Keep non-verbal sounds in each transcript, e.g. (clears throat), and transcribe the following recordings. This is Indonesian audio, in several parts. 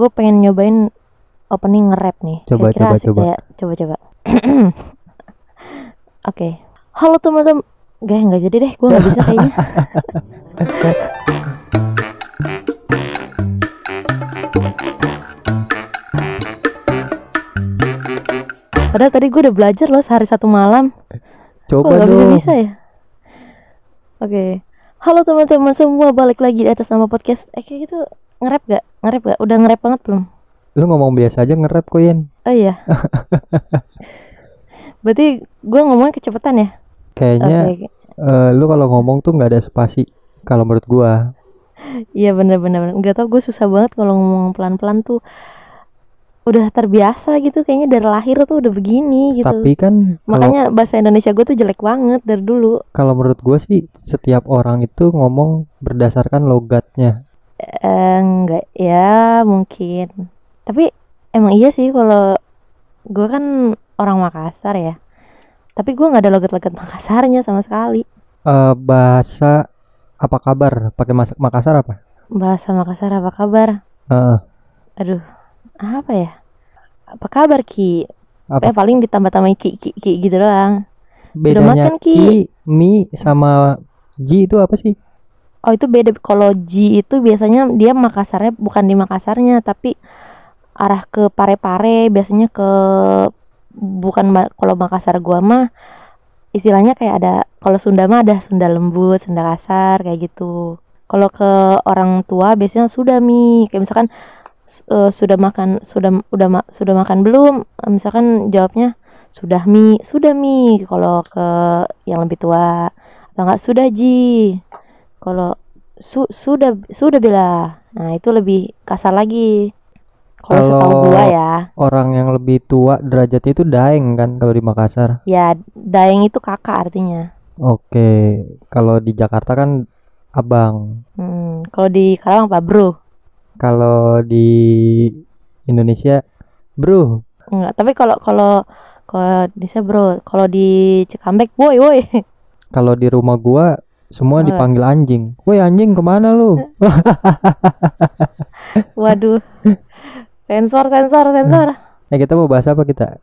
gue pengen nyobain opening nge-rap nih. Coba, Kira-kira coba, asik coba. ya? Coba coba. (clears throat) Oke. Halo teman-teman. Gak nggak jadi deh, gue nggak bisa kayaknya. (laughs) Padahal tadi gue udah belajar loh sehari satu malam. Kok Coba nggak dong. bisa-bisa ya? Oke. Halo teman-teman semua, balik lagi di atas nama podcast. Eh kayak gitu nge-rap gak? Nge-rap gak? Udah nge-rap banget belum? Lu ngomong biasa aja nge-rap kok, Yen. Oh iya. (laughs) Berarti gue ngomongnya kecepatan ya? Kayaknya Oke. eh, lu kalau ngomong tuh nggak ada spasi kalau menurut gua. Iya bener-bener. Gak tau gue susah banget kalau ngomong pelan-pelan tuh. Udah terbiasa gitu kayaknya dari lahir tuh udah begini gitu. Tapi kan kalau Makanya bahasa Indonesia gue tuh jelek banget dari dulu. kalau menurut gua sih setiap orang itu ngomong berdasarkan logatnya. Eh, enggak ya mungkin. Tapi emang iya sih kalau gue kan orang Makassar ya. Tapi gue nggak ada logat-logat Makassarnya sama sekali. Eh bahasa apa kabar? Pakai Makassar apa? Bahasa Makassar apa kabar? Eh, Aduh, apa ya? Apa kabar Ki? apa Eh paling ditambah-tambahin Ki, Ki, Ki gitu doang. Sudah bedanya makan, Ki? ki, mi sama ji itu apa sih? Oh itu beda. Kalau Ji itu biasanya dia Makassarnya bukan di Makassarnya, tapi arah ke Pare-Pare. Biasanya ke bukan kalau Makassar gua mah istilahnya kayak ada kalau Sunda mah ada Sunda lembut, Sunda kasar kayak gitu. Kalau ke orang tua biasanya sudah mi kayak misalkan s- eh, sudah makan sudah udah ma- sudah makan belum? Eh, Misalkan jawabnya sudah mi, sudah mi kalau ke yang lebih tua atau enggak sudah ji. Kalau su sudah sudah bila. Nah, itu lebih kasar lagi. Kalau setahu gua ya. Orang yang lebih tua derajatnya itu daeng kan kalau di Makassar. Ya, daeng itu kakak artinya. Oke, kalau di Jakarta kan abang. Hmm, kalau di Karawang apa, Bro? Kalau di Indonesia, bro. Enggak, tapi kalau kalau kalau di Bro, kalau di Cikampek, woi woi. (laughs) Kalau di rumah gua semua Oh. dipanggil anjing. Woi anjing ke mana lu? (laughs) Waduh. Sensor, sensor, sensor. Eh kita mau bahas apa kita?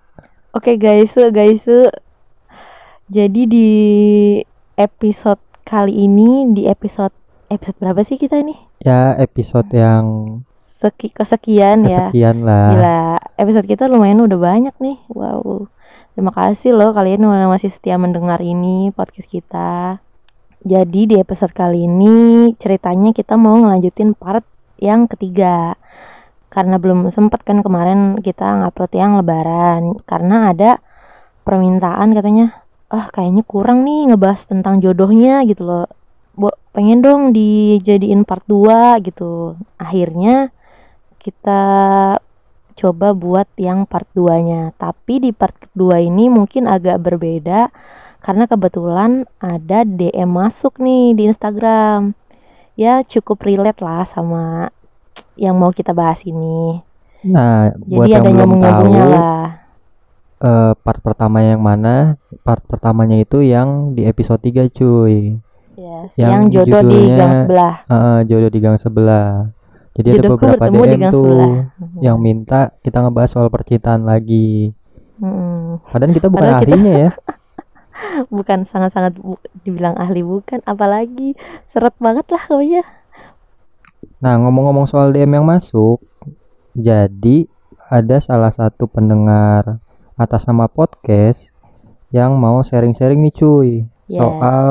Oke, guys, guys. Jadi di episode kali ini di episode episode berapa sih kita ini? Ya episode yang Seki, kesekian ya. kesekian lah. Gila, episode kita lumayan udah banyak nih. Wow. Terima kasih loh kalian yang masih setia mendengar ini podcast kita. Jadi di episode kali ini ceritanya kita mau ngelanjutin part yang ketiga. Karena belum sempat kan kemarin kita ngupload yang lebaran. Karena ada permintaan katanya, ah kayaknya kurang nih ngebahas tentang jodohnya gitu loh. Bo, pengen dong dijadiin part 2 gitu. Akhirnya kita coba buat yang part 2-nya. Tapi di part kedua ini mungkin agak berbeda karena kebetulan ada DM masuk nih di Instagram. Ya cukup relate lah sama yang mau kita bahas ini. Nah, buat Jadi yang ada belum tahu, lah. eh, part pertama yang mana? Part pertamanya itu yang di episode 3 cuy. Yes, yang yang, jodoh di gang sebelah. Eh, jodoh di gang sebelah. Jadi ada Jodohku beberapa bertemu di DM gang tuh sebelah. (laughs) yang minta kita ngebahas soal percintaan lagi. Mm-mm. Padahal kita bukan Padahal kita- ahlinya ya. (laughs) (laughs) Bukan sangat-sangat bu- dibilang ahli bukan, apalagi seret banget lah pokoknya. Nah, ngomong-ngomong soal DM yang masuk, jadi ada salah satu pendengar atas nama podcast yang mau sharing-sharing nih cuy Yes. soal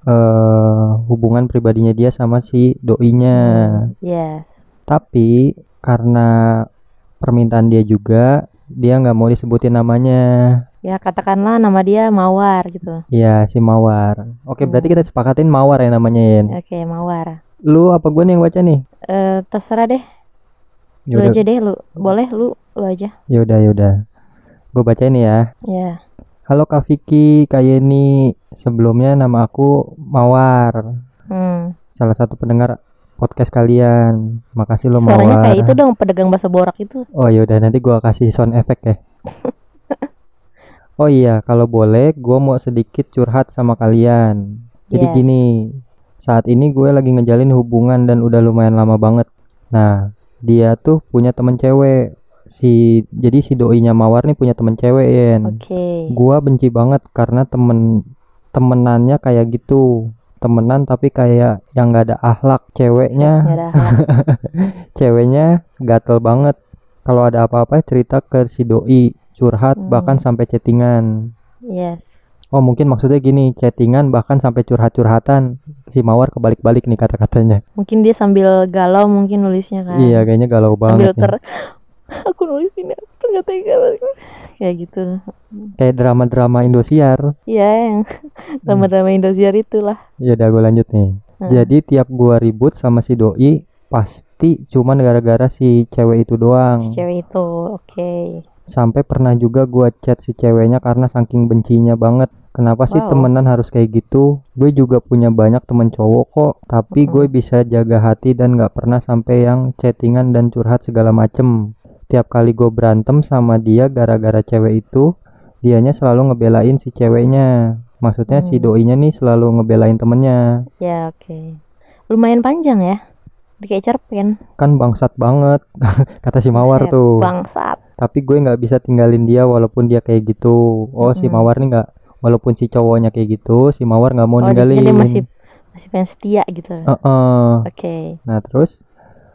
eh, hubungan pribadinya dia sama si doinya. Yes. Tapi karena permintaan dia juga, dia nggak mau disebutin namanya. Ya katakanlah nama dia Mawar gitu. Ya, si Mawar. Oke, berarti Hmm. kita sepakatin Mawar ya namanya, Yen. Oke, Mawar. Lu apa gue nih yang baca nih? Eh terserah deh. Lu Yaudah, aja deh lu. Boleh lu lu aja. yaudah, yaudah. Gue bacain ya. Ya. Halo Kak Vicky, Kak Yeni. Sebelumnya nama aku Mawar. Hmm. Salah satu pendengar podcast kalian. Makasih lo Suaranya Mawar. kayak itu dong pedagang bakso borak itu. Oh yaudah nanti gua kasih sound effect ya. (laughs) oh iya, kalau boleh gua mau sedikit curhat sama kalian. Jadi Yes. gini, saat ini gue lagi ngejalin hubungan dan udah lumayan lama banget. Nah, dia tuh punya temen cewek si jadi si doinya mawar nih punya temen cewek Yen Oke. gua benci banget karena temen temenannya kayak gitu temenan tapi kayak yang nggak ada akhlak Nggak ceweknya ada hal. (laughs) ceweknya gatel banget kalau ada apa-apa cerita ke si doi curhat Hmm. bahkan sampai chattingan Yes. oh mungkin maksudnya gini chattingan bahkan sampai curhat-curhatan si mawar kebalik-balik nih kata-katanya Mungkin dia sambil galau mungkin nulisnya kan. iya kayaknya galau Sambil banget nih. ter (laughs) aku nulis ini aku nggak tega banget. kayak gitu. kayak drama-drama Indosiar Iya yang (laughs) drama-drama Indosiar itulah. ya udah gue lanjut nih Nah, jadi tiap gua ribut sama si doi pasti cuman gara-gara si cewek itu doang si cewek itu oke. Sampai pernah juga gua chat si ceweknya karena saking bencinya banget kenapa sih Wow. temenan harus kayak gitu gue juga punya banyak temen cowok kok tapi gue bisa jaga hati dan nggak pernah sampai yang chattingan dan curhat segala macem tiap kali gue berantem sama dia gara-gara cewek itu dianya selalu ngebelain si ceweknya maksudnya si Hmm. doinya nih selalu ngebelain temennya Ya oke. Lumayan panjang ya. Kayak cerpen. kan bangsat banget (laughs) kata si mawar Buset, tuh Bangsat. Tapi gue nggak bisa tinggalin dia walaupun dia kayak gitu oh si Mm-mm. mawar nih nggak walaupun si cowoknya kayak gitu si mawar nggak mau Oh, ninggalin dia masih masih pengen setia gitu. Heeh. Oke. nah terus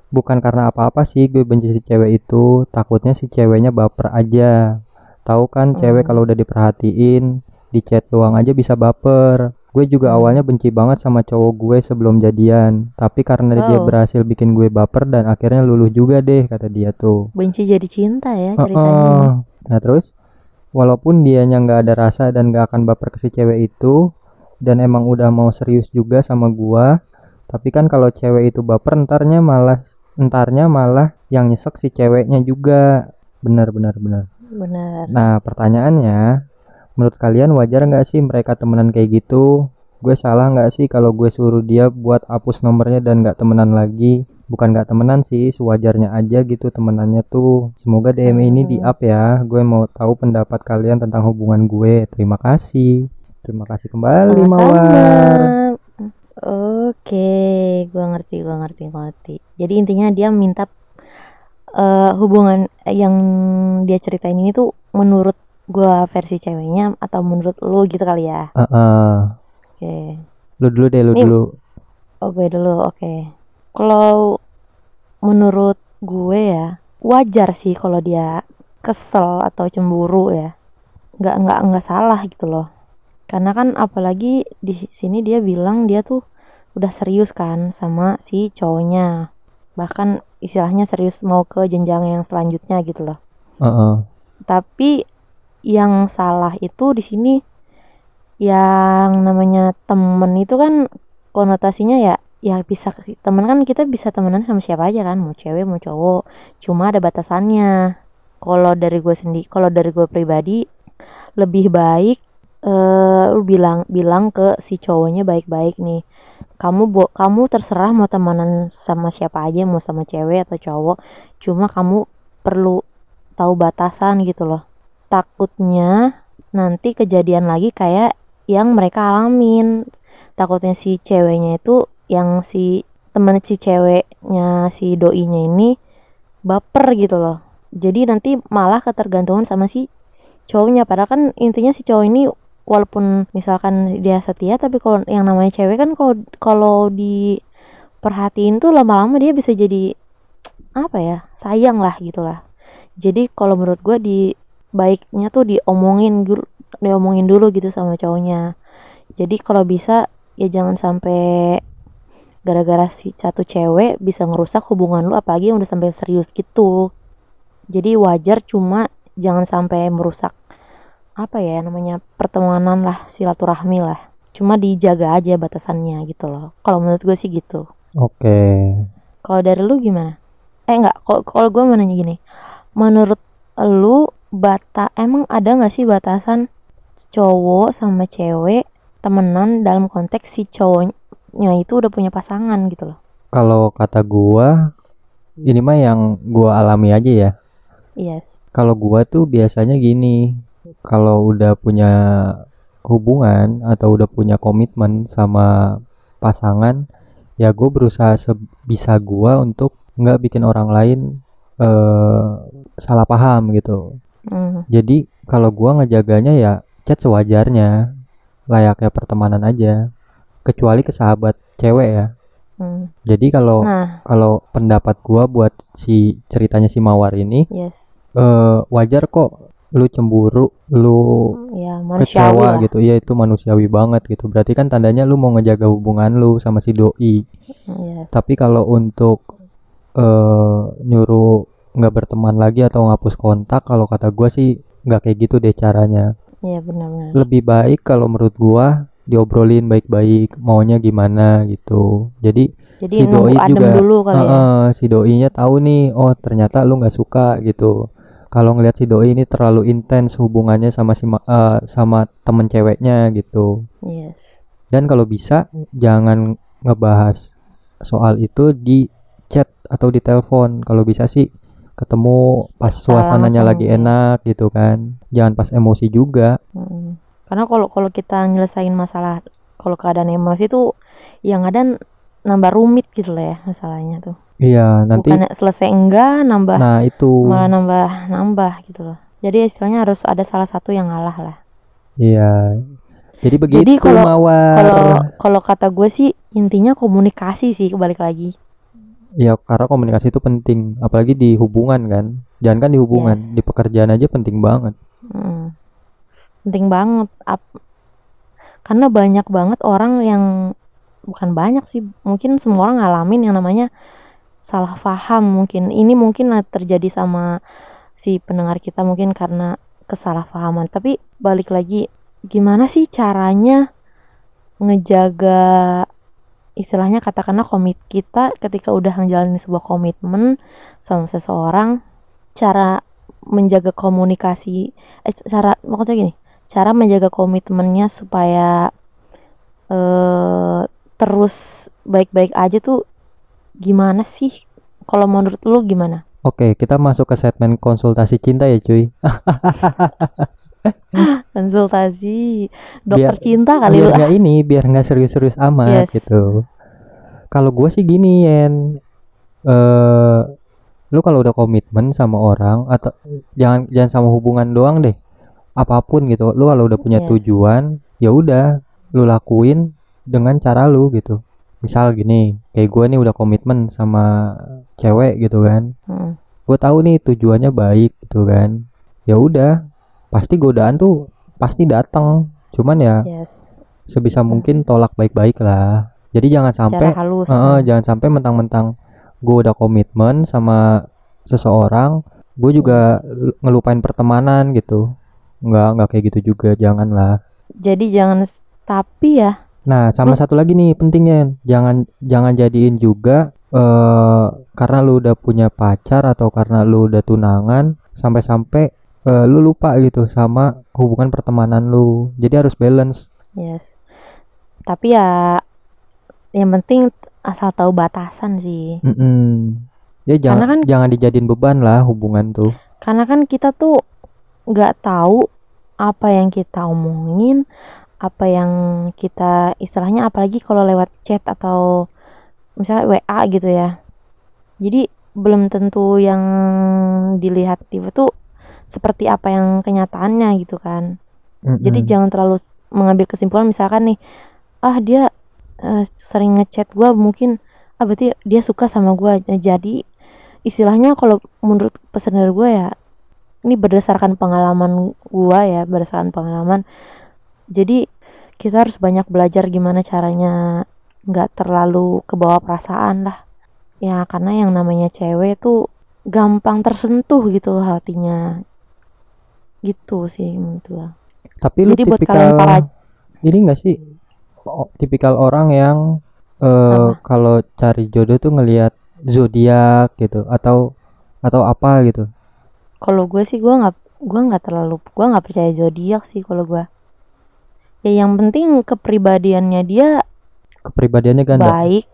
bukan karena apa-apa sih gue benci si cewek itu takutnya si ceweknya baper aja tahu kan cewek Hmm. kalau udah diperhatiin di chat doang aja bisa baper gue juga Hmm. awalnya benci banget sama cowok gue sebelum jadian tapi karena dia Oh. berhasil bikin gue baper dan akhirnya luluh juga deh kata dia tuh Benci jadi cinta ya ceritanya. ini. Nah terus walaupun dianya nggak ada rasa dan nggak akan baper ke si cewek itu dan emang udah mau serius juga sama gua tapi kan kalau cewek itu baper entarnya malah entarnya malah yang nyesek si ceweknya juga benar benar benar Benar. nah pertanyaannya menurut kalian wajar nggak sih mereka temenan kayak gitu? Gue salah nggak sih kalau gue suruh dia buat hapus nomornya dan nggak temenan lagi? Bukan nggak temenan sih sewajarnya aja gitu temenannya tuh. Semoga DM ini di Hmm. up ya. Gue mau tahu pendapat kalian tentang hubungan gue. Terima kasih. Terima kasih kembali Sama-sama. mawar. Oke, gua ngerti, gua ngerti, gua ngerti. Jadi intinya dia minta eh, hubungan yang dia ceritain ini tuh menurut gua versi ceweknya atau menurut lu gitu kali ya. Heeh. Oke. lu dulu deh lu Nih. dulu Oh, gue dulu. Oke. Kalau menurut gue ya, wajar sih kalau dia kesel atau cemburu ya. Nggak nggak nggak salah gitu loh. Karena kan apalagi di sini dia bilang dia tuh udah serius kan sama si cowoknya. Bahkan istilahnya serius mau ke jenjang yang selanjutnya gitu loh. Heeh. Tapi yang salah itu di sini yang namanya temen itu kan konotasinya ya ya bisa temen kan kita bisa temenan sama siapa aja kan mau cewek mau cowok cuma ada batasannya. Kalau dari gue sendiri kalau dari gue pribadi lebih baik lu bilang bilang ke si cowoknya baik-baik nih. Kamu bo kamu terserah mau temenan sama siapa aja mau sama cewek atau cowok cuma kamu perlu tahu batasan gitu loh takutnya nanti kejadian lagi kayak yang mereka alamin. Takutnya si ceweknya itu yang si temen si ceweknya si doinya ini baper gitu loh. Jadi nanti malah ketergantungan sama si cowoknya. Padahal kan intinya si cowok ini walaupun misalkan dia setia tapi kalau yang namanya cewek kan kalau kalau diperhatiin tuh lama-lama dia bisa jadi apa ya sayang lah gitulah jadi kalau menurut gue di baiknya tuh diomongin dulu diomongin dulu gitu sama cowoknya. Jadi kalau bisa ya jangan sampai gara-gara si satu cewek bisa ngerusak hubungan lu apalagi yang udah sampai serius gitu. Jadi wajar cuma jangan sampai merusak apa ya namanya pertemanan lah silaturahmi lah. Cuma dijaga aja batasannya gitu loh. Kalau menurut gue sih gitu. Oke. Kalau dari lu gimana? Eh enggak kalau kalau gue mau nanya gini. Menurut lu bata emang ada nggak sih batasan cowok sama cewek temenan dalam konteks si cowoknya itu udah punya pasangan gitu loh? Kalau kata gua ini mah yang gua alami aja ya. Yes. Kalau gua tuh biasanya gini kalau udah punya hubungan atau udah punya komitmen sama pasangan ya gue berusaha sebisa gua untuk nggak bikin orang lain eh salah paham gitu Hmm, jadi kalau gua ngejaganya ya chat sewajarnya. Layaknya pertemanan aja. Kecuali ke sahabat cewek ya. Hmm. jadi kalau Nah, kalau pendapat gua buat si ceritanya si Mawar ini yes. eh wajar kok. Lu cemburu lu Ya, manusiawi kecewa lah. gitu. Iya itu manusiawi banget gitu. Berarti kan tandanya lu mau ngejaga hubungan lu sama si doi. Yes. tapi kalau untuk eh nyuruh nggak berteman lagi atau ngapus kontak kalau kata gua sih nggak kayak gitu deh caranya Iya, benar-benar. lebih baik kalau menurut gua diobrolin baik-baik maunya gimana gitu jadi Jadi si doi adem juga, dulu kali ya. Heeh, si doinya tahu nih oh ternyata lu nggak suka gitu kalau ngelihat si doi ini terlalu intens hubungannya sama si eh, sama temen ceweknya gitu Yes. dan kalau bisa jangan ngebahas soal itu di chat atau di telepon kalau bisa sih ketemu pas suasananya langsung, lagi ya. enak gitu kan jangan pas emosi juga Mm. Karena kalau kalau kita nyelesain masalah kalau keadaan emosi tuh yang ada nambah rumit gitu lah ya masalahnya tuh. iya nanti Bukannya selesai enggak nambah nah itu malah nambah nambah gitu loh. Jadi istilahnya harus ada salah satu yang ngalah lah. iya jadi begitu kalau- mawar Kalau kalau kata gue sih intinya komunikasi sih balik lagi. Ya karena komunikasi itu penting, apalagi di hubungan kan. Jangan kan di hubungan, Yes. di pekerjaan aja penting banget. Mm. Penting banget. Ap- karena banyak banget orang yang bukan banyak sih, mungkin semua orang ngalamin yang namanya salah paham mungkin. Ini mungkin terjadi sama si pendengar kita mungkin karena kesalahpahaman. Tapi balik lagi, gimana sih caranya ngejaga istilahnya katakanlah komit kita ketika udah menjalani sebuah komitmen sama seseorang, cara menjaga komunikasi, eh, cara maksudnya gini, cara menjaga komitmennya supaya eh terus baik-baik aja tuh gimana sih? Kalau menurut lu gimana? Oke, kita masuk ke segmen konsultasi cinta ya cuy. (laughs) (laughs) Konsultasi dokter Biar- cinta kali biar lu. nggak ini, biar nggak serius-serius amat Yes. gitu. Kalau gue sih gini Yen, eh lu kalau udah komitmen sama orang atau jangan jangan sama hubungan doang deh, apa pun gitu. Lu kalau udah punya Yes. tujuan, ya udah lu lakuin dengan cara lu gitu. Misal gini, kayak gue nih udah komitmen sama cewek gitu kan. Hmm. gue tahu nih tujuannya baik gitu kan ya udah pasti godaan tuh pasti datang cuman ya Yes. sebisa mungkin tolak baik-baik lah jadi jangan sampai halus. Heeh, jangan sampai mentang-mentang gue udah komitmen sama seseorang gue juga Yes. ngelupain pertemanan gitu nggak nggak kayak gitu juga janganlah Jadi jangan tapi ya Nah, sama Lu- satu lagi nih pentingnya, jangan jangan jadiin juga eh karena lu udah punya pacar atau karena lu udah tunangan sampai-sampai eh, lu lupa gitu sama hubungan pertemanan lu. Jadi harus balance. yes. Tapi ya yang penting asal tahu batasan sih. Mm-mm. Ya jangan Karena kan- jangan dijadiin beban lah hubungan tuh. Karena kan kita tuh nggak tahu apa yang kita omongin, apa yang kita istilahnya apalagi kalau lewat chat atau misalnya WA gitu ya. Jadi belum tentu yang dilihat itu tuh seperti apa yang kenyataannya gitu kan. Jadi Mm-mm. jangan terlalu mengambil kesimpulan misalkan nih, ah dia eh, sering ngechat gua mungkin ah berarti dia suka sama gua. Nah, Jadi istilahnya kalau menurut pesan dari gua ya ini berdasarkan pengalaman gua ya, berdasarkan pengalaman. Jadi kita harus banyak belajar gimana caranya nggak terlalu kebawa perasaan lah. Ya karena yang namanya cewek tuh gampang tersentuh gitu hatinya. Gitu sih menurut gua. Tapi lu Jadi buat tipikal kalian para- ini enggak sih tipikal orang yang eh Apa? kalau cari jodoh tuh ngelihat zodiak gitu atau atau apa gitu. Kalau gue sih gue nggak gue nggak terlalu gue nggak percaya zodiak sih kalau gue. Ya yang penting kepribadiannya dia Kepribadiannya ganda. baik.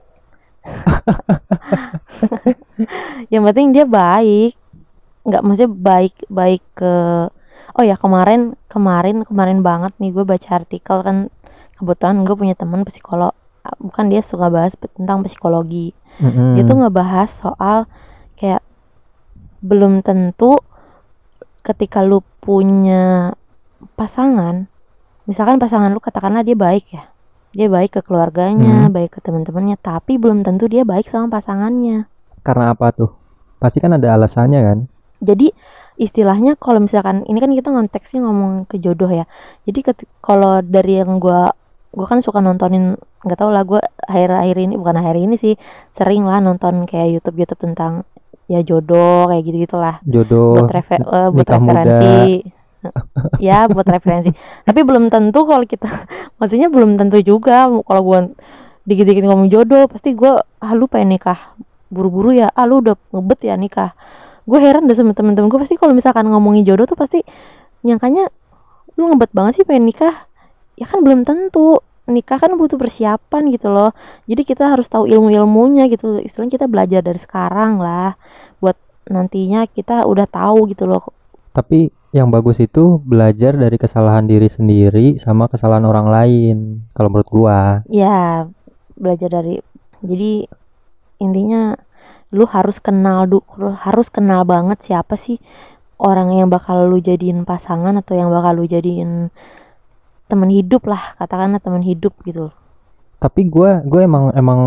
(laughs) (laughs) yang penting dia baik. Nggak maksudnya baik baik ke Oh ya kemarin kemarin kemarin banget nih gue baca artikel kan. Kebetulan gue punya teman psikolog bukan dia suka bahas tentang psikologi. Mm-mm. dia tuh ngebahas soal kayak belum tentu ketika lu punya pasangan misalkan pasangan lu katakanlah dia baik ya dia baik ke keluarganya Hmm. baik ke teman-temannya tapi belum tentu dia baik sama pasangannya. Karena apa tuh? Pasti kan ada alasannya kan jadi istilahnya kalau misalkan ini kan kita konteksnya ngomong ke jodoh ya. Jadi kalau dari yang gua gua kan suka nontonin nggak tau lah gua akhir-akhir ini bukan akhir ini sih sering lah nonton kayak YouTube YouTube tentang ya jodoh kayak gitu gitulah jodoh buat refe- eh, buat referensi. (laughs) Ya buat referensi. Tapi belum tentu kalau kita (laughs) maksudnya belum tentu juga kalau gua dikit-dikit ngomong jodoh pasti gua ah lu pengen nikah buru-buru ya ah lu udah ngebet ya nikah gue heran deh sama temen-temen gue pasti kalau misalkan ngomongin jodoh tuh pasti nyangkanya lu ngebet banget sih pengen nikah. Ya kan belum tentu. Nikah kan butuh persiapan gitu loh. Jadi kita harus tahu ilmu-ilmunya gitu. Istilahnya kita belajar dari sekarang lah. Buat nantinya kita udah tahu gitu loh. Tapi yang bagus itu belajar dari kesalahan diri sendiri sama kesalahan orang lain kalau menurut gua. Ya belajar dari jadi intinya lu harus kenal du lu harus kenal banget siapa sih orang yang bakal lu jadiin pasangan atau yang bakal lu jadiin teman hidup lah katakanlah teman hidup gitu loh. tapi gua gua emang emang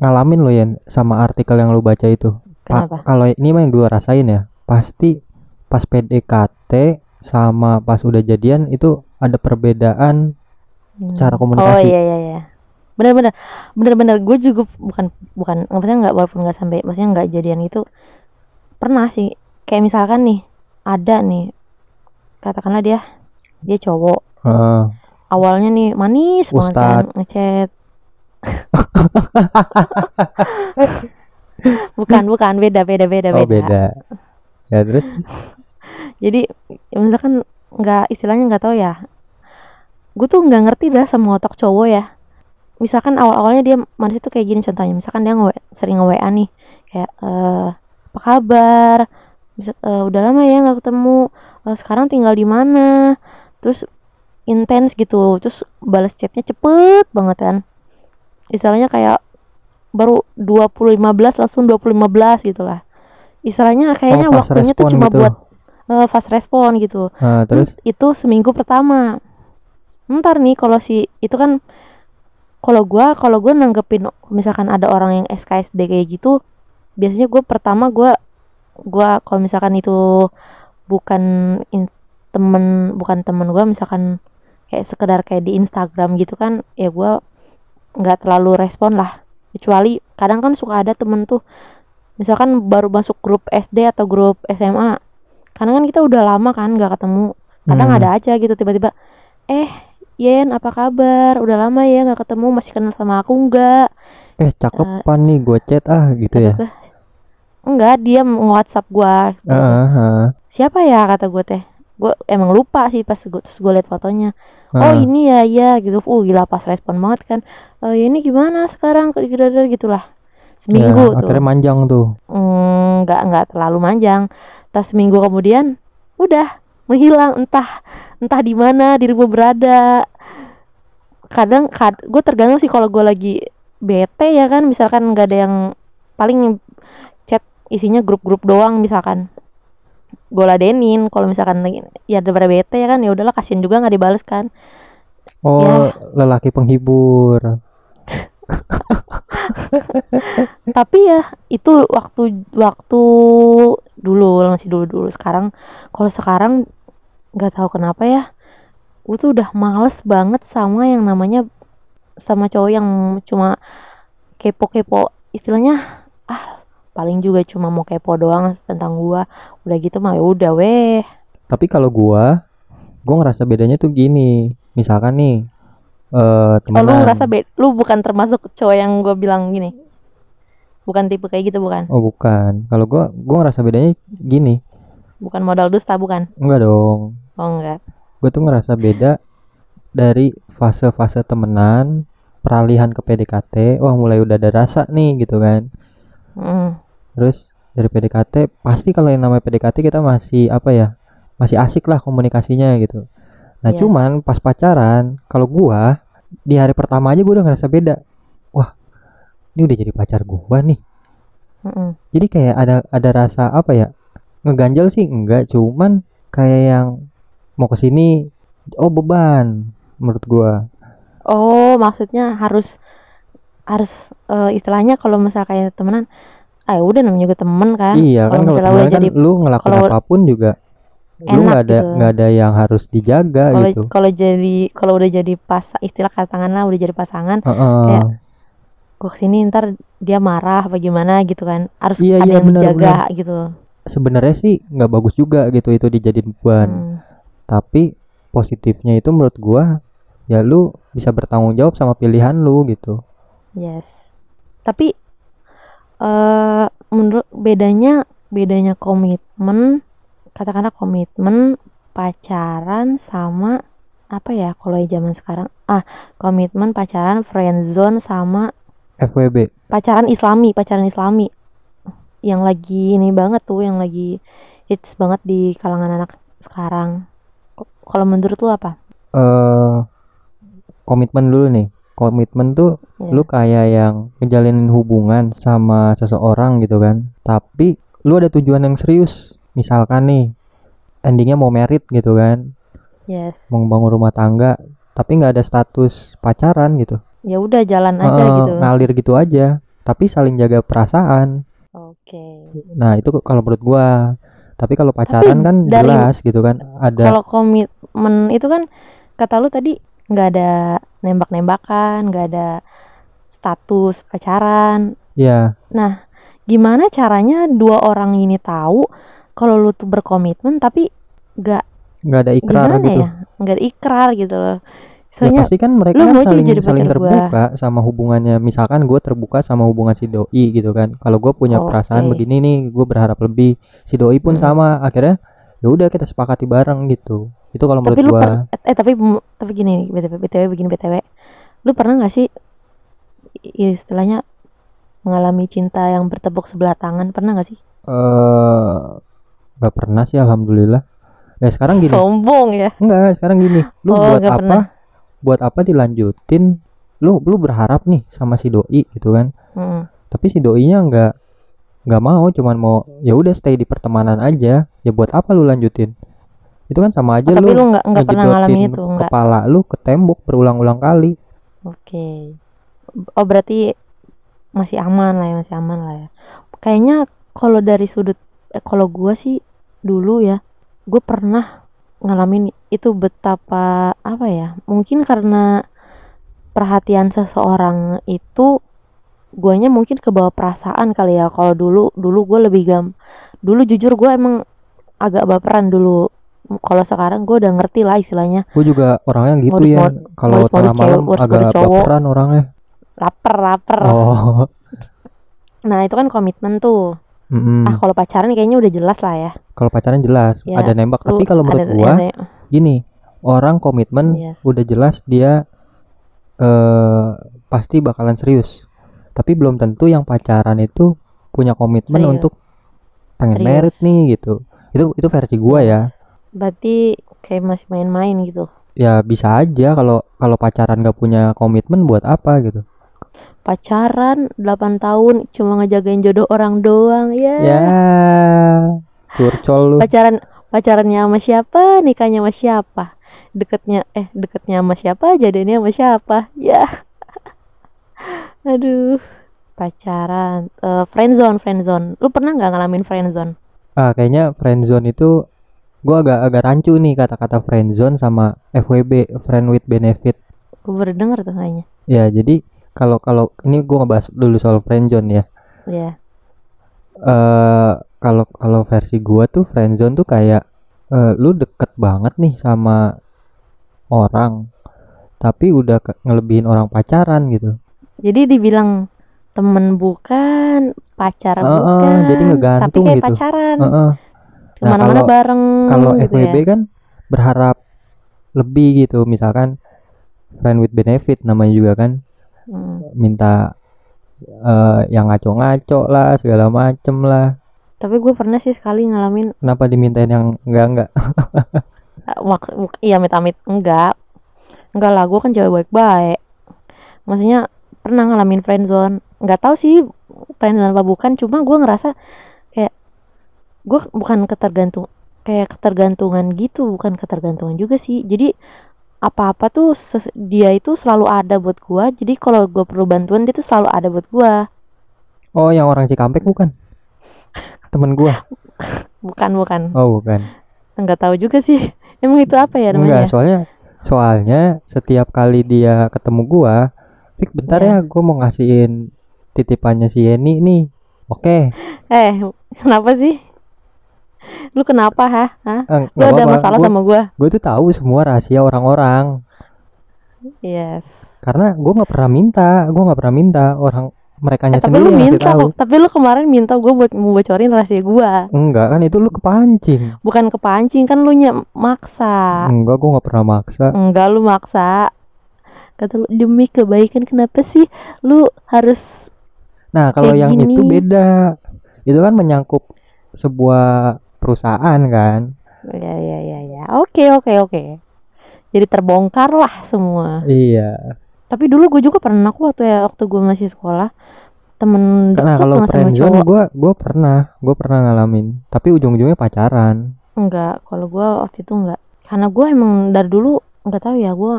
ngalamin loh ya sama artikel yang lu baca itu Pa- kalau ini mah yang gua rasain ya pasti pas PDKT sama pas udah jadian itu ada perbedaan Hmm. cara oh komunikasi. iya iya iya benar-benar benar-benar gue juga bukan bukan maksudnya nggak walaupun nggak sampai maksudnya nggak jadian itu pernah sih kayak misalkan nih ada nih katakanlah dia dia cowok. Heeh. awalnya nih manis banget kan ngechat. (laughs) Bukan bukan beda beda beda oh beda. ya terus? Jadi ya misalkan nggak istilahnya nggak tahu ya gue tuh nggak ngerti dah sama otak cowok ya misalkan awal awalnya dia manis itu kayak gini contohnya. Misalkan dia nge sering nge WA nih. Kayak eh apa kabar? Bisa eh, udah lama ya nggak ketemu. Eh, sekarang tinggal di mana? Terus intens gitu. Terus balas chatnya cepet banget kan. Istilahnya kayak baru 2015 langsung 2015 gitu lah. Istilahnya kayaknya oh, waktunya tuh cuma gitu. buat eh, fast respon gitu. Nah, terus? Itu seminggu pertama. Ntar nih kalau si itu kan kalau gua kalau gua nanggepin misalkan ada orang yang SKSD kayak gitu biasanya gue pertama gua gua kalau misalkan itu bukan in- temen bukan temen gua misalkan kayak sekedar kayak di Instagram gitu kan ya gua nggak terlalu respon lah kecuali kadang kan suka ada temen tuh misalkan baru masuk grup SD atau grup SMA karena kan kita udah lama kan nggak ketemu kadang Hmm. ada aja gitu tiba-tiba eh Yen apa kabar? Udah lama ya nggak ketemu masih kenal sama aku nggak? Eh cakepan nih gue chat ah gitu ya? gue, enggak dia nge-whatsapp gua. Heeh, heeh. siapa ya kata gue teh? Gue emang lupa sih pas gue terus gue liat fotonya. Oh Heeh. ini ya ya gitu. Uh gila pas respon banget kan. "Eh, ya ini gimana sekarang? Gitu gitulah. Seminggu Ya, tuh. akhirnya manjang tuh. Mm, nggak nggak terlalu manjang. Tas seminggu kemudian udah menghilang entah entah di mana dirimu berada. Kadang kad gue tergantung sih kalau gue lagi bete ya kan. Misalkan nggak ada yang paling chat isinya grup-grup doang misalkan. Gue ladenin kalau misalkan lagi ya daripada bete ya kan. Ya udahlah kasihan juga nggak dibales kan. Oh Ya. lelaki penghibur. (laughs) Tapi ya itu waktu waktu dulu masih dulu dulu sekarang kalau sekarang nggak tahu kenapa ya. Gue tuh udah males banget sama yang namanya sama cowok yang cuma kepo-kepo. Istilahnya ah paling juga cuma mau kepo doang tentang gua. Udah gitu mah ya udah weh. Tapi kalau gua gua ngerasa bedanya tuh gini. Misalkan nih eh oh lu temenan. ngerasa be lu bukan termasuk cowok yang gue bilang gini? Bukan tipe kayak gitu bukan? Oh bukan. Kalau gua gua ngerasa bedanya gini. Bukan modal dusta bukan? Enggak dong oh enggak gue tuh ngerasa beda dari fase-fase temenan peralihan ke PDKT wah mulai udah ada rasa nih gitu kan Mm. terus dari PDKT pasti kalau yang namanya PDKT kita masih apa ya masih asik lah komunikasinya gitu nah Yes. cuman pas pacaran kalau gua di hari pertama aja gua udah ngerasa beda ini udah jadi pacar gua nih Mm-mm. jadi kayak ada ada rasa apa ya ngeganjal sih enggak cuman kayak yang mau ke sini oh beban menurut gua Oh, maksudnya harus harus eh, istilahnya kalau misal kayak temenan, ah ya udah namanya juga temen kan. iya kan kalau kan jadi- lu ngelakuin kalau apa pun juga lu enak nggak ada gitu. nggak ada yang harus dijaga Kalau gitu kalau jadi kalau udah jadi pas istilah katakanlah udah jadi pasangan, Heeh. kayak gua ke sini ntar dia marah bagaimana gitu kan. Harus Iya, ada iya, yang benar, dijaga gitu. sebenarnya sih nggak bagus juga gitu itu dijadiin beban Hmm. Tapi positifnya itu menurut gua ya lu bisa bertanggung jawab sama pilihan lu gitu. Yes. Tapi eh menurut bedanya bedanya komitmen katakanlah komitmen pacaran sama apa ya kalau zaman sekarang? Ah komitmen pacaran friendzone sama FWB pacaran islami pacaran islami. Yang lagi ini banget tuh yang lagi hits banget di kalangan anak sekarang kalau menurut lu apa? Eh komitmen dulu nih. Komitmen tuh Ya. lu kayak yang ngejalinin hubungan sama seseorang gitu kan. Tapi lu ada tujuan yang serius. Misalkan nih endingnya mau merit gitu kan. Yes. Mau bangun rumah tangga tapi nggak ada status pacaran gitu. Ya udah jalan aja Heeh, gitu. ngalir gitu aja tapi saling jaga perasaan. Oke. Nah itu kalau menurut gua tapi kalau pacaran kan dari- jelas gitu kan ada kalau komitmen itu kan kata lu tadi nggak ada nembak-nembakan nggak ada status pacaran. Ya nah gimana caranya dua orang ini tahu kalau lu tuh berkomitmen tapi nggak nggak ada ikrar gitu? ya? Nggak ada ikrar gitu loh ya soalnya pasti kan mereka kan saling jadi saling pacar gua. terbuka. Sama hubungannya misalkan gue terbuka sama hubungan si doi gitu kan. Kalau gue punya perasaan Oke. begini nih gue berharap lebih. Si doi pun Hmm. sama akhirnya ya udah kita sepakati bareng gitu. Itu kalau menurut gue eh tapi tapi gini nih, btw btw begini btw lu pernah nggak sih istilahnya mengalami cinta yang bertepuk sebelah tangan? Pernah nggak sih? Eh nggak pernah sih alhamdulillah. Ya sekarang gini. Sombong ya. Enggak sekarang gini. Lu Oh, buat apa? pernah. Buat apa dilanjutin? Lu lu berharap nih sama si doi gitu kan? Mm. tapi si doi-nya nggak nggak mau cuman mau ya udah stay di pertemanan aja. Ya buat apa lu lanjutin? Itu kan sama aja tapi lu lu nggak nggak pernah ngalamin itu nggak? kepala lu ke tembok berulang-ulang kali. Oke. Oh berarti masih aman lah ya masih aman lah ya. Kayaknya kalau dari sudut eh, kalau gua sih dulu ya gue pernah ngalamin itu betapa apa ya mungkin karena perhatian seseorang itu guanya mungkin ke bawah perasaan kali ya. Kalau dulu dulu gue lebih gam dulu jujur gue emang agak baperan dulu. Kalau sekarang gue udah ngerti lah istilahnya. Gue juga orangnya gitu Modus- ya. kalau tengah malam modus-modus agak cowok. baperan orangnya. Lapar lapar. Oh. Nah itu kan komitmen tuh mm-mm. ah kalau pacaran kayaknya udah jelas lah ya. Kalau pacaran jelas Ya, ada nembak. Tapi kalau menurut ada- gua ada- gini orang komitmen Yes. udah jelas dia eh pasti bakalan serius. Tapi belum tentu yang pacaran itu punya komitmen Serius. untuk pengen Serius. merit nih gitu. Itu itu versi gua ya. Berarti kayak masih main-main gitu. Ya bisa aja kalau kalau pacaran gak punya komitmen buat apa gitu pacaran 8 tahun cuma ngejagain jodoh orang doang ya. Ya curcol lu. Pacaran pacarannya sama siapa nikahnya sama siapa? Deketnya eh deketnya sama siapa jadinya sama siapa? Ya. (laughs) Aduh. Pacaran Eh, friendzone friendzone lu pernah nggak ngalamin friendzone ah kayaknya friendzone itu gua agak agak rancu nih kata-kata friendzone sama FWB friend with benefit. Gue baru denger tuh kayaknya. Ya jadi kalau kalau ini gua ngebahas dulu soal friendzone ya ya eh kalau kalau versi gua tuh friendzone tuh kayak eh, lu deket banget nih sama orang tapi udah ngelebihin orang pacaran gitu jadi dibilang temen bukan pacar Heeh, bukan jadi tapi ngegantung kayak gitu. pacaran Heeh. Nah, ke mana-mana kalau- bareng kalau gitu FWB ya. kan berharap lebih gitu misalkan friend with benefit namanya juga kan Hmm. minta eh, yang ngaco-ngaco lah segala macem lah. Tapi gue pernah sih sekali ngalamin. Kenapa dimintain yang enggak enggak? (laughs) Eh, mak- muk- iya amit-amit. Enggak. Enggak lah gue kan cewek baik-baik. Maksudnya pernah ngalamin friendzone nggak tahu sih friendzone apa bukan cuma gue ngerasa kayak gue bukan ketergantung kayak ketergantungan gitu bukan ketergantungan juga sih. Jadi apa-apa tuh dia itu selalu ada buat gue jadi kalau gue perlu bantuan dia tuh selalu ada buat gue Oh, yang orang Cikampek bukan? Temen gua. (laughs) bukan bukan Oh, bukan. nggak tahu juga sih (laughs) emang itu apa ya namanya Enggak, soalnya soalnya setiap kali dia ketemu gua, Fik bentar Iya. ya, gua mau ngasihin titipannya si Yeni nih. Oke, eh kenapa sih lu kenapa ha Hah? eh, lu ada masalah Gua- sama gue Gue tuh tahu semua rahasia orang-orang. yes Karena gua nggak pernah minta, gua nggak pernah minta orang mereka Eh, tapi sendiri lu minta tahu. tapi lu kemarin minta gue buat mau bocorin rahasia gue Enggak kan itu lu kepancing. bukan kepancing kan lu nya maksa Enggak, gua nggak pernah maksa. enggak lu maksa kata lu demi kebaikan kenapa sih lu harus Nah, kalau yang itu gini. beda. Itu kan menyangkut sebuah perusahaan kan. ya ya ya ya oke oke oke jadi terbongkar lah semua Iya. tapi dulu gue juga pernah kok waktu ya waktu gue masih sekolah temen Karena kalau cowok gua gua pernah, gua pernah ngalamin. Tapi ujung-ujungnya pacaran. enggak kalau gue waktu itu enggak karena gue emang dari dulu nggak tahu ya gue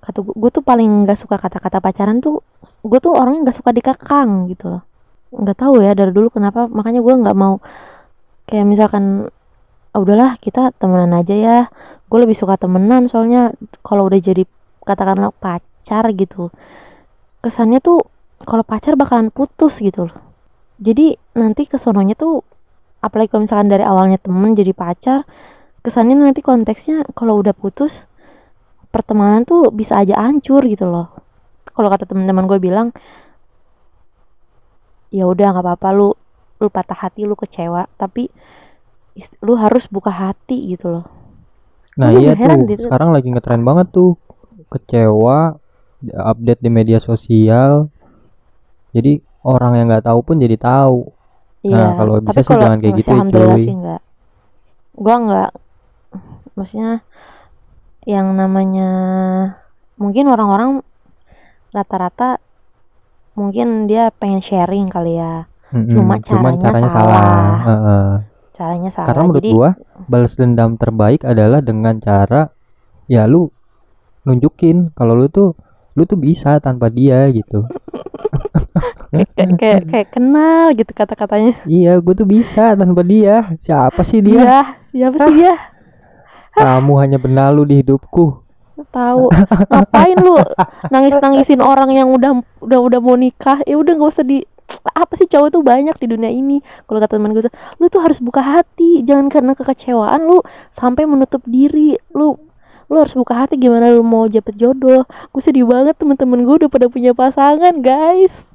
kata gue tuh paling nggak suka kata-kata pacaran tuh gue tuh orangnya nggak suka dikekang gitu loh nggak tahu ya dari dulu kenapa makanya gue nggak mau kayak misalkan "Ah, udahlah kita temenan aja ya. Gue lebih suka temenan soalnya kalau udah jadi katakanlah pacar gitu. Kesannya tuh kalau pacar bakalan putus gitu loh. Jadi nanti kesononya tuh apalagi kalau misalkan dari awalnya temen jadi pacar kesannya nanti konteksnya kalau udah putus pertemanan tuh bisa aja hancur gitu loh. Kalau kata teman-teman gue bilang ya udah nggak apa-apa lu lu patah hati lu kecewa tapi lu harus buka hati gitu loh Nah, Lu iya heran tuh. gitu. Sekarang lagi ngetren banget tuh. Kecewa, update di media sosial. Jadi orang yang nggak tahu pun jadi tahu. Nah, kalau bisa sih jangan kayak gitu ya, alhamdulillah cuy. sih enggak gua enggak maksudnya yang namanya mungkin orang-orang rata-rata mungkin dia pengen sharing kali ya Mm-mm, Cuma cuman caranya caranya salah. salah. Heeh. caranya salah Karena menurut jadi gua balas dendam terbaik adalah dengan cara ya lu nunjukin kalau lu tuh lu tuh bisa tanpa dia gitu. (laughs) kayak, kayak, kenal gitu kata-katanya iya, gue tuh bisa tanpa dia. Siapa sih dia? iya ya apa sih ya (laughs) Kamu hanya benalu di hidupku. tahu ngapain lu (laughs) nangis nangisin orang yang udah udah udah mau nikah ya udah nggak usah di apa sih cowok tuh banyak di dunia ini kalau kata teman gue tuh lu tuh harus buka hati jangan karena kekecewaan lu sampai menutup diri lu lu harus buka hati gimana lu mau dapet jodoh gue sedih banget teman-teman gue udah pada punya pasangan guys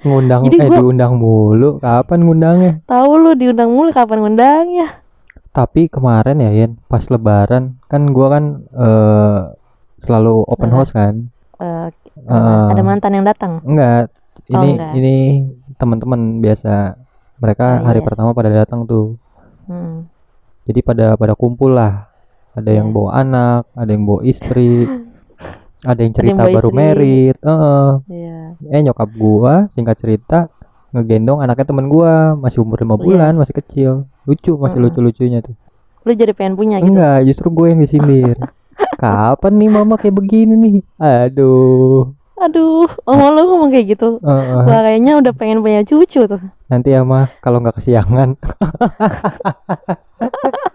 Ngundang Jadi eh gua- diundang mulu. Kapan ngundangnya? tahu lu diundang mulu kapan ngundangnya Tapi kemarin ya, Yen, pas lebaran kan gua kan eh selalu open Heeh. house kan. Eh, Heeh. ada mantan yang datang Enggak. Oh, Ini enggak. ini teman-teman biasa. Mereka Ah, hari yes. pertama pada datang tuh. hmm. Jadi pada pada kumpul lah. Ada yang Iya. bawa anak, ada yang bawa istri, (laughs) ada yang yang cerita bawa baru istri. merit. Heeh. Iya. Eh nyokap gua singkat cerita ngegendong anaknya temen gua masih umur lima Oh, bulan, yes. masih kecil. Lucu, masih Heeh. lucu-lucunya tuh. lu jadi pengen punya gitu Enggak, justru gue yang disindir. (laughs) Kapan nih mama kayak begini nih? Aduh. Aduh oh lu ngomong kayak gitu Heeh. Wah kayaknya udah pengen punya cucu tuh nanti ya mah kalau nggak kesiangan. (laughs)